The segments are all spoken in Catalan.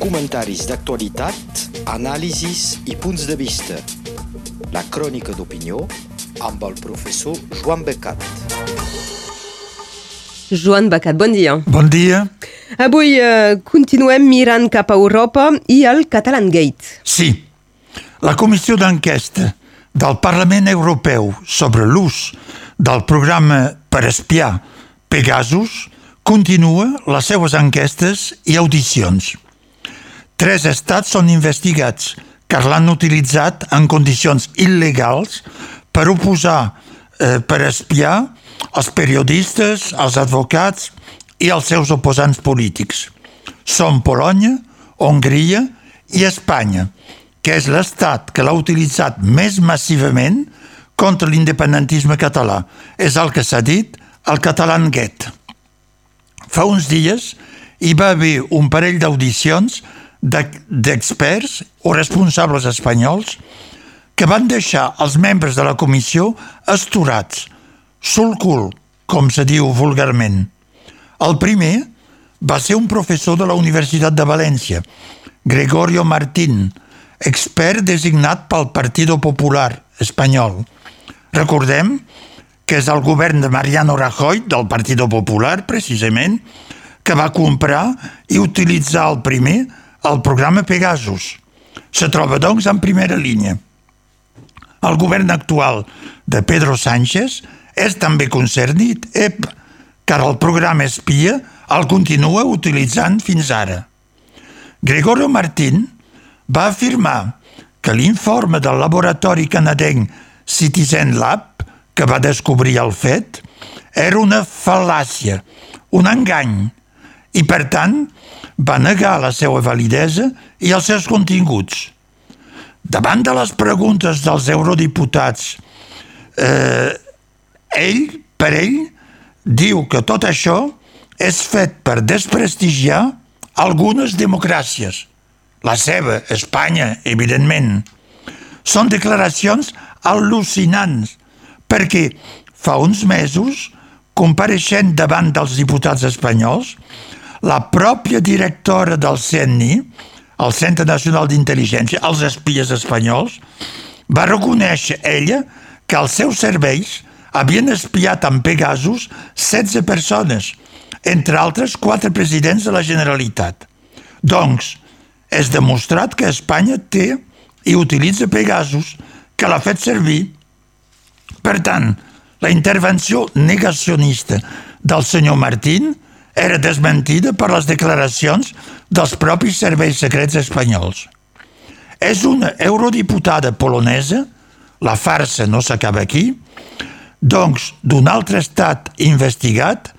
comentaris d'actualitat, anàlisis i punts de vista. La crònica d'opinió amb el professor Joan Becat. Joan Becat, bon dia. Bon dia. Avui eh, continuem mirant cap a Europa i al Catalan Gate. Sí, la comissió d'enquesta del Parlament Europeu sobre l'ús del programa per espiar Pegasus continua les seues enquestes i audicions. Tres estats són investigats que l'han utilitzat en condicions il·legals per oposar, eh, per espiar els periodistes, els advocats i els seus oposants polítics. Són Polònia, Hongria i Espanya, que és l'estat que l'ha utilitzat més massivament contra l'independentisme català. És el que s'ha dit al Catalan Gate. Fa uns dies hi va haver un parell d'audicions d'experts o responsables espanyols que van deixar els membres de la comissió esturats, sul cul, com se diu vulgarment. El primer va ser un professor de la Universitat de València, Gregorio Martín, expert designat pel Partido Popular espanyol. Recordem que és el govern de Mariano Rajoy, del Partido Popular, precisament, que va comprar i utilitzar el primer el programa Pegasus. Se troba, doncs, en primera línia. El govern actual de Pedro Sánchez és també concernit, ep, car el programa espia el continua utilitzant fins ara. Gregorio Martín va afirmar que l'informe del laboratori canadenc Citizen Lab que va descobrir el fet era una fal·làcia, un engany, i per tant va negar la seva validesa i els seus continguts. Davant de les preguntes dels eurodiputats, eh, ell, per ell, diu que tot això és fet per desprestigiar algunes democràcies. La seva, Espanya, evidentment. Són declaracions al·lucinants perquè fa uns mesos, compareixent davant dels diputats espanyols, la pròpia directora del CNI, el Centre Nacional d'Intel·ligència, els espies espanyols, va reconèixer ella que els seus serveis havien espiat amb Pegasus 16 persones, entre altres quatre presidents de la Generalitat. Doncs, és demostrat que Espanya té i utilitza Pegasus, que l'ha fet servir per tant, la intervenció negacionista del senyor Martín era desmentida per les declaracions dels propis serveis secrets espanyols. És una eurodiputada polonesa, la farsa no s'acaba aquí, doncs d'un altre estat investigat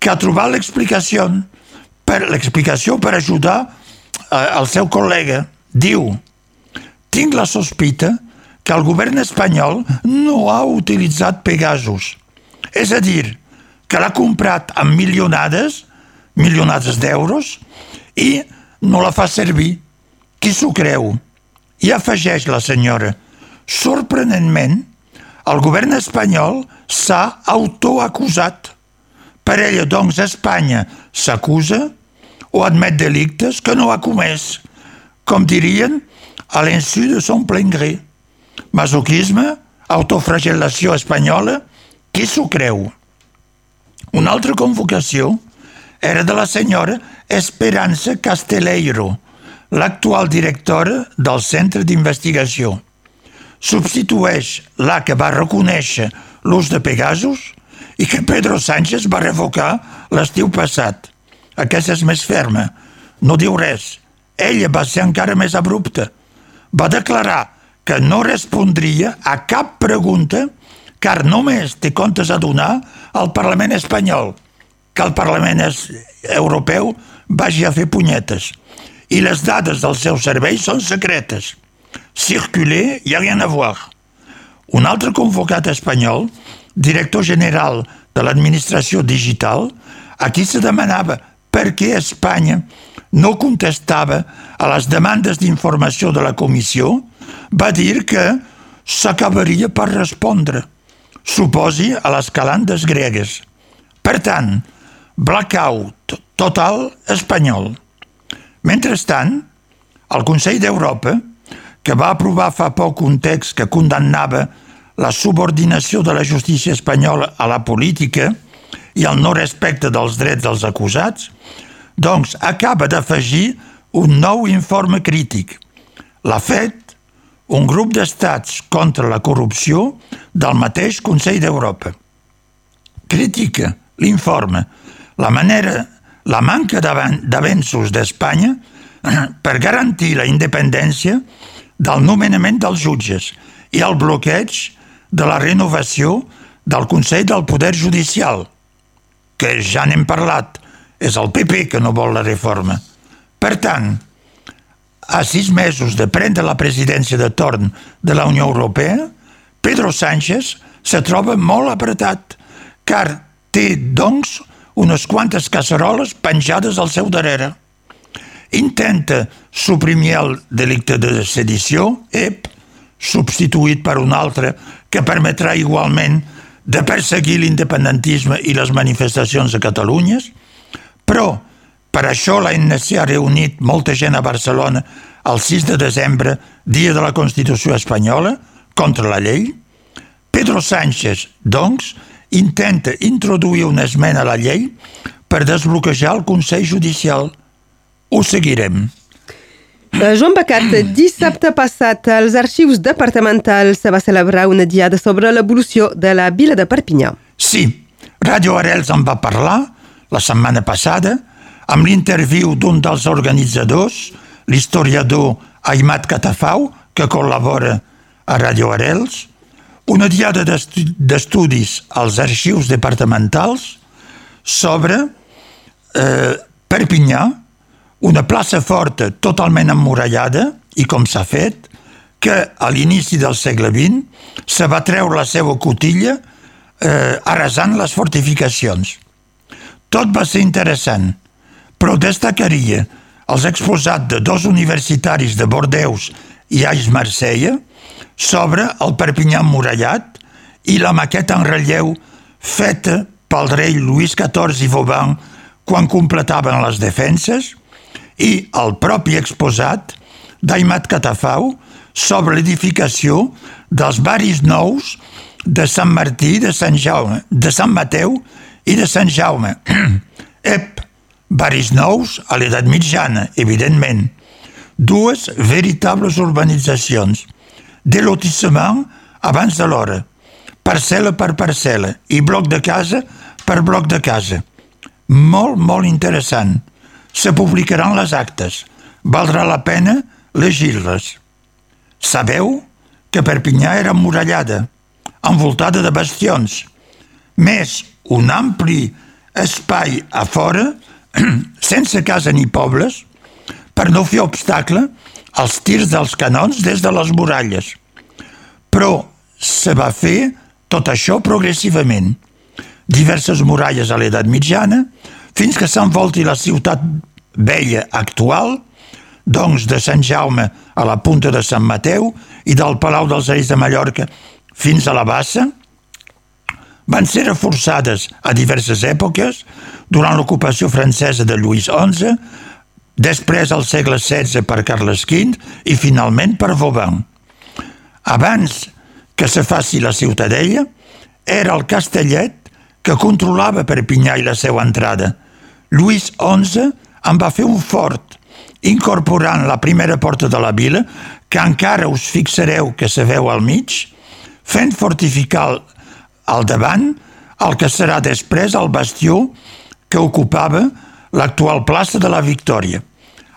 que ha trobat l'explicació per l'explicació per ajudar eh, el seu col·lega. Diu, tinc la sospita que el govern espanyol no ha utilitzat Pegasus. És a dir, que l'ha comprat amb milionades, milionades d'euros, i no la fa servir. Qui s'ho creu? I afegeix la senyora, sorprenentment, el govern espanyol s'ha autoacusat. Per ella, doncs, Espanya s'acusa o admet delictes que no ha comès, com dirien, a l'insu de son plein gré. Masoquisme, autofragel·lació espanyola, qui s'ho creu? Una altra convocació era de la senyora Esperança Casteleiro, l'actual directora del Centre d'Investigació. Substitueix la que va reconèixer l'ús de Pegasus i que Pedro Sánchez va revocar l'estiu passat. Aquesta és més ferma, no diu res. Ella va ser encara més abrupta. Va declarar que no respondria a cap pregunta car només té comptes a donar al Parlament espanyol, que el Parlament europeu vagi a fer punyetes. I les dades dels seus serveis són secretes. Circuler, hi ha rien a voir. Un altre convocat espanyol, director general de l'administració digital, aquí se demanava per què Espanya no contestava a les demandes d'informació de la comissió va dir que s'acabaria per respondre, suposi a les calandes gregues. Per tant, blackout total espanyol. Mentrestant, el Consell d'Europa, que va aprovar fa poc un text que condemnava la subordinació de la justícia espanyola a la política i el no respecte dels drets dels acusats, doncs acaba d'afegir un nou informe crític. L'ha fet un grup d'estats contra la corrupció del mateix Consell d'Europa. Critica l'informe la manera, la manca d'avenços d'Espanya per garantir la independència del nomenament dels jutges i el bloqueig de la renovació del Consell del Poder Judicial, que ja n'hem parlat, és el PP que no vol la reforma. Per tant, a sis mesos de prendre la presidència de torn de la Unió Europea, Pedro Sánchez se troba molt apretat, car té, doncs, unes quantes casseroles penjades al seu darrere. Intenta suprimir el delicte de sedició, ep, substituït per un altre que permetrà igualment de perseguir l'independentisme i les manifestacions a Catalunya, però per això l'ANC ha reunit molta gent a Barcelona el 6 de desembre, dia de la Constitució espanyola, contra la llei. Pedro Sánchez, doncs, intenta introduir una esmena a la llei per desbloquejar el Consell Judicial. Ho seguirem. Eh, Joan Becat, dissabte passat als arxius departamentals se va celebrar una diada sobre l'evolució de la vila de Perpinyà. Sí, Radio Arels en va parlar la setmana passada amb l'interviu d'un dels organitzadors, l'historiador Aimat Catafau, que col·labora a Radio Arels, una diada d'estudis als arxius departamentals sobre eh, Perpinyà, una plaça forta totalment emmurallada i com s'ha fet, que a l'inici del segle XX se va treure la seva cotilla eh, arrasant les fortificacions. Tot va ser interessant, però destacaria els exposats de dos universitaris de Bordeus i Aix-Marsella sobre el Perpinyà emmurallat i la maqueta en relleu feta pel rei Lluís XIV i Vauban quan completaven les defenses i el propi exposat d'Aimat Catafau sobre l'edificació dels baris nous de Sant Martí, de Sant Jaume, de Sant Mateu i de Sant Jaume. Ep, baris nous a l'edat mitjana, evidentment. Dues veritables urbanitzacions, de lotissement abans de l'hora, parcel·la per parcel·la i bloc de casa per bloc de casa. Molt, molt interessant se publicaran les actes. Valdrà la pena llegir-les. Sabeu que Perpinyà era emmurallada, envoltada de bastions, més un ampli espai a fora, sense casa ni pobles, per no fer obstacle als tirs dels canons des de les muralles. Però se va fer tot això progressivament. Diverses muralles a l'edat mitjana, fins que s'envolti la ciutat vella actual, doncs de Sant Jaume a la punta de Sant Mateu i del Palau dels Reis de Mallorca fins a la Bassa, van ser reforçades a diverses èpoques durant l'ocupació francesa de Lluís XI, després al segle XVI per Carles V i finalment per Vauban. Abans que se faci la ciutadella, era el castellet que controlava Perpinyà i la seva entrada. Lluís XI en va fer un fort, incorporant la primera porta de la vila, que encara us fixareu que se veu al mig, fent fortificar al davant el que serà després el bastió que ocupava l'actual plaça de la Victòria.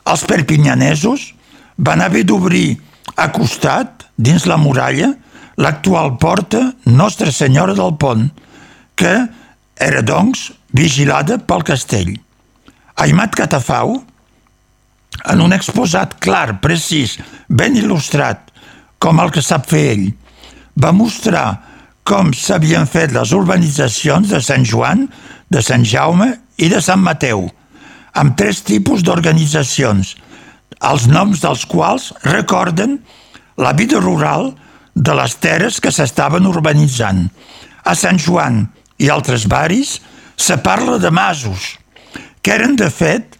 Els perpinyanesos van haver d'obrir a costat, dins la muralla, l'actual porta Nostra Senyora del Pont, que era, doncs, vigilada pel castell. Aimat Catafau, en un exposat clar, precís, ben il·lustrat, com el que sap fer ell, va mostrar com s'havien fet les urbanitzacions de Sant Joan, de Sant Jaume i de Sant Mateu, amb tres tipus d'organitzacions, els noms dels quals recorden la vida rural de les terres que s'estaven urbanitzant. A Sant Joan i altres baris se parla de masos, que eren, de fet,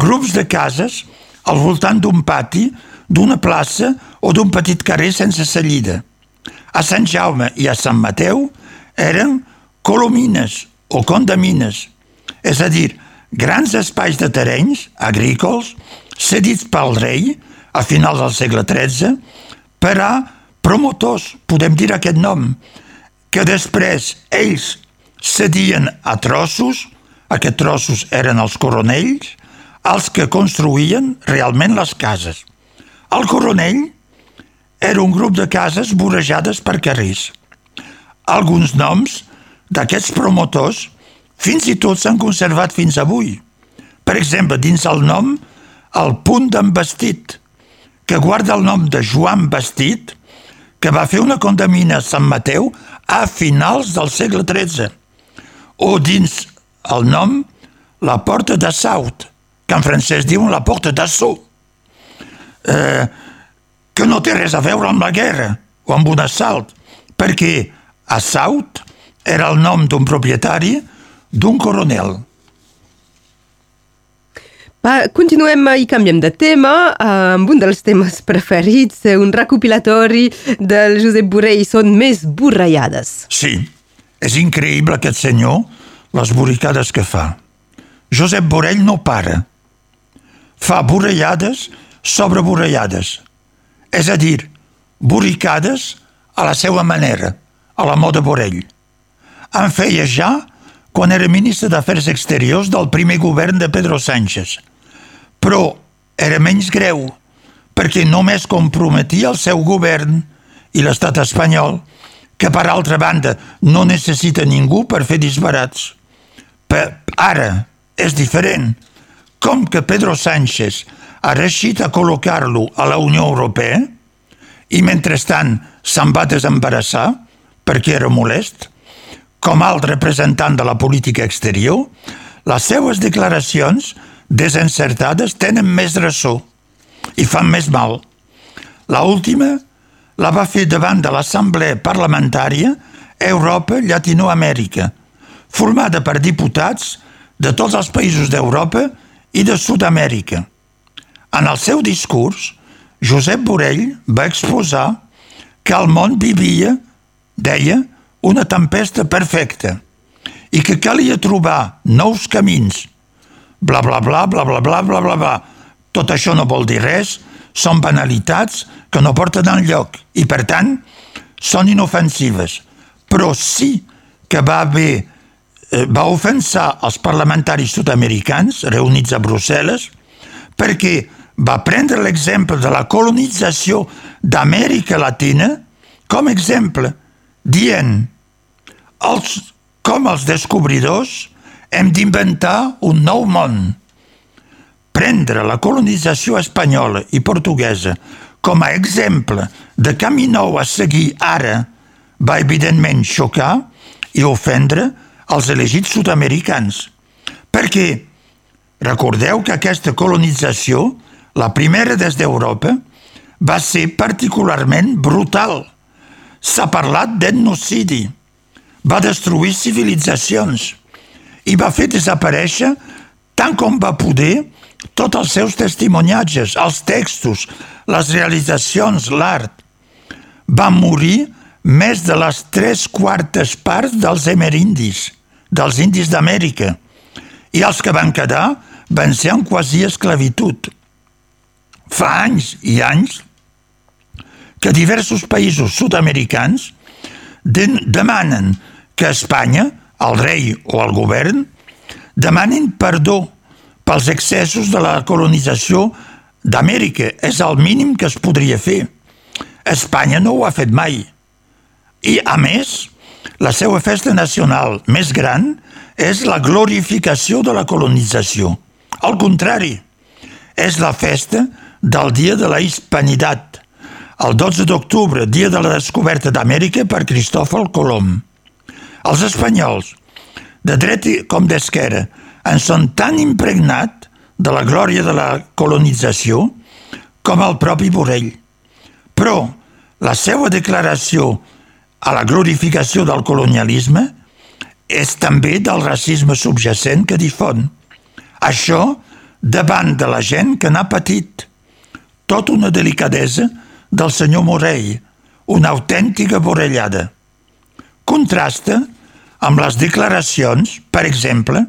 grups de cases al voltant d'un pati, d'una plaça o d'un petit carrer sense sallida. A Sant Jaume i a Sant Mateu eren colomines o condamines, és a dir, grans espais de terrenys agrícoles cedits pel rei a finals del segle XIII per a promotors, podem dir aquest nom, que després ells cedien a trossos, aquests trossos eren els coronells, els que construïen realment les cases. El coronell era un grup de cases vorejades per carrers. Alguns noms d'aquests promotors fins i tot s'han conservat fins avui. Per exemple, dins el nom, el punt d'en Vestit, que guarda el nom de Joan Vestit, que va fer una condamina a Sant Mateu a finals del segle XIII. O dins el nom, la porta de Saut, que en francès diuen la porta d'Assó, eh, que no té res a veure amb la guerra o amb un assalt, perquè Assaut era el nom d'un propietari d'un coronel. Va, continuem i canviem de tema amb un dels temes preferits, un recopilatori del Josep Borrell, són més borrallades. Sí, és increïble aquest senyor, les borricades que fa. Josep Borrell no para. Fa borrellades sobre borrellades. És a dir, borricades a la seva manera, a la moda Borrell. En feia ja quan era ministre d'Afers Exteriors del primer govern de Pedro Sánchez – però era menys greu perquè només comprometia el seu govern i l'estat espanyol, que per altra banda no necessita ningú per fer disbarats. Per ara és diferent. Com que Pedro Sánchez ha reixit a col·locar-lo a la Unió Europea i mentrestant se'n va desembarassar perquè era molest, com alt representant de la política exterior, les seues declaracions desencertades tenen més ressò i fan més mal. La última la va fer davant de l'Assemblea Parlamentària Europa-Llatinoamèrica, formada per diputats de tots els països d'Europa i de Sud-amèrica. En el seu discurs, Josep Borrell va exposar que el món vivia, deia, una tempesta perfecta i que calia trobar nous camins bla, bla, bla, bla, bla, bla, bla, bla, bla. Tot això no vol dir res, són banalitats que no porten lloc i, per tant, són inofensives. Però sí que va haver eh, va ofensar els parlamentaris sud-americans reunits a Brussel·les perquè va prendre l'exemple de la colonització d'Amèrica Latina com exemple, dient els, com els descobridors hem d'inventar un nou món. Prendre la colonització espanyola i portuguesa com a exemple de camí nou a seguir ara va evidentment xocar i ofendre els elegits sud-americans. Perquè recordeu que aquesta colonització, la primera des d'Europa, va ser particularment brutal. S'ha parlat d'etnocidi. Va destruir civilitzacions i va fer desaparèixer, tant com va poder, tots els seus testimoniatges, els textos, les realitzacions, l'art. Van morir més de les tres quartes parts dels emerindis, dels indis d'Amèrica, i els que van quedar van ser en quasi esclavitud. Fa anys i anys que diversos països sud-americans demanen que Espanya el rei o el govern demanin perdó pels excessos de la colonització d'Amèrica. És el mínim que es podria fer. Espanya no ho ha fet mai. I, a més, la seva festa nacional més gran és la glorificació de la colonització. Al contrari, és la festa del Dia de la Hispanitat, el 12 d'octubre, dia de la descoberta d'Amèrica per Cristòfol Colom. Els espanyols, de dret com d'esquerra, en són tan impregnat de la glòria de la colonització com el propi Borrell. Però la seva declaració a la glorificació del colonialisme és també del racisme subjacent que difon. Això davant de la gent que n'ha patit tota una delicadesa del senyor Morell, una autèntica borrellada. Contrasta amb les declaracions, per exemple,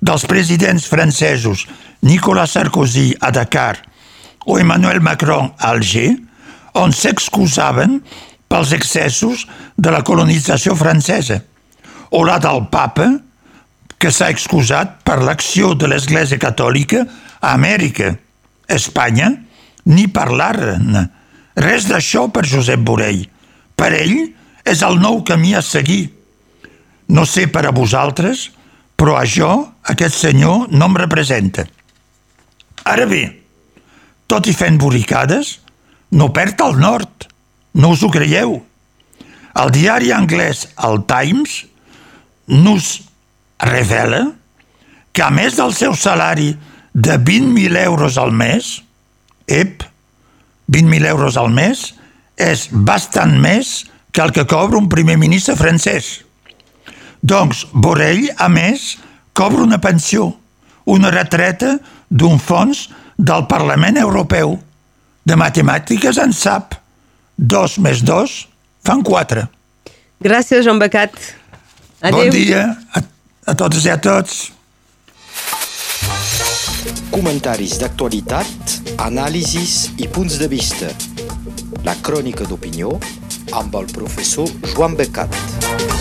dels presidents francesos Nicolas Sarkozy a Dakar o Emmanuel Macron a Alger, on s'excusaven pels excessos de la colonització francesa, o la del papa, que s'ha excusat per l'acció de l'Església Catòlica a Amèrica, Espanya, ni parlar-ne. Res d'això per Josep Borell. Per ell és el nou camí a seguir. No sé per a vosaltres, però a jo aquest senyor no em representa. Ara bé, tot i fent boricades, no perd el nord. No us ho creieu? El diari anglès El Times nos revela que a més del seu salari de 20.000 euros al mes, ep, 20.000 euros al mes és bastant més que el que cobra un primer ministre francès. Doncs Borrell, a més, cobra una pensió, una retreta d'un fons del Parlament Europeu. De matemàtiques en sap. Dos més dos fan quatre. Gràcies, Joan Becat. Adéu. Bon dia a, a totes i a tots. Comentaris d'actualitat, anàlisis i punts de vista. La crònica d'opinió amb el professor Joan Becat.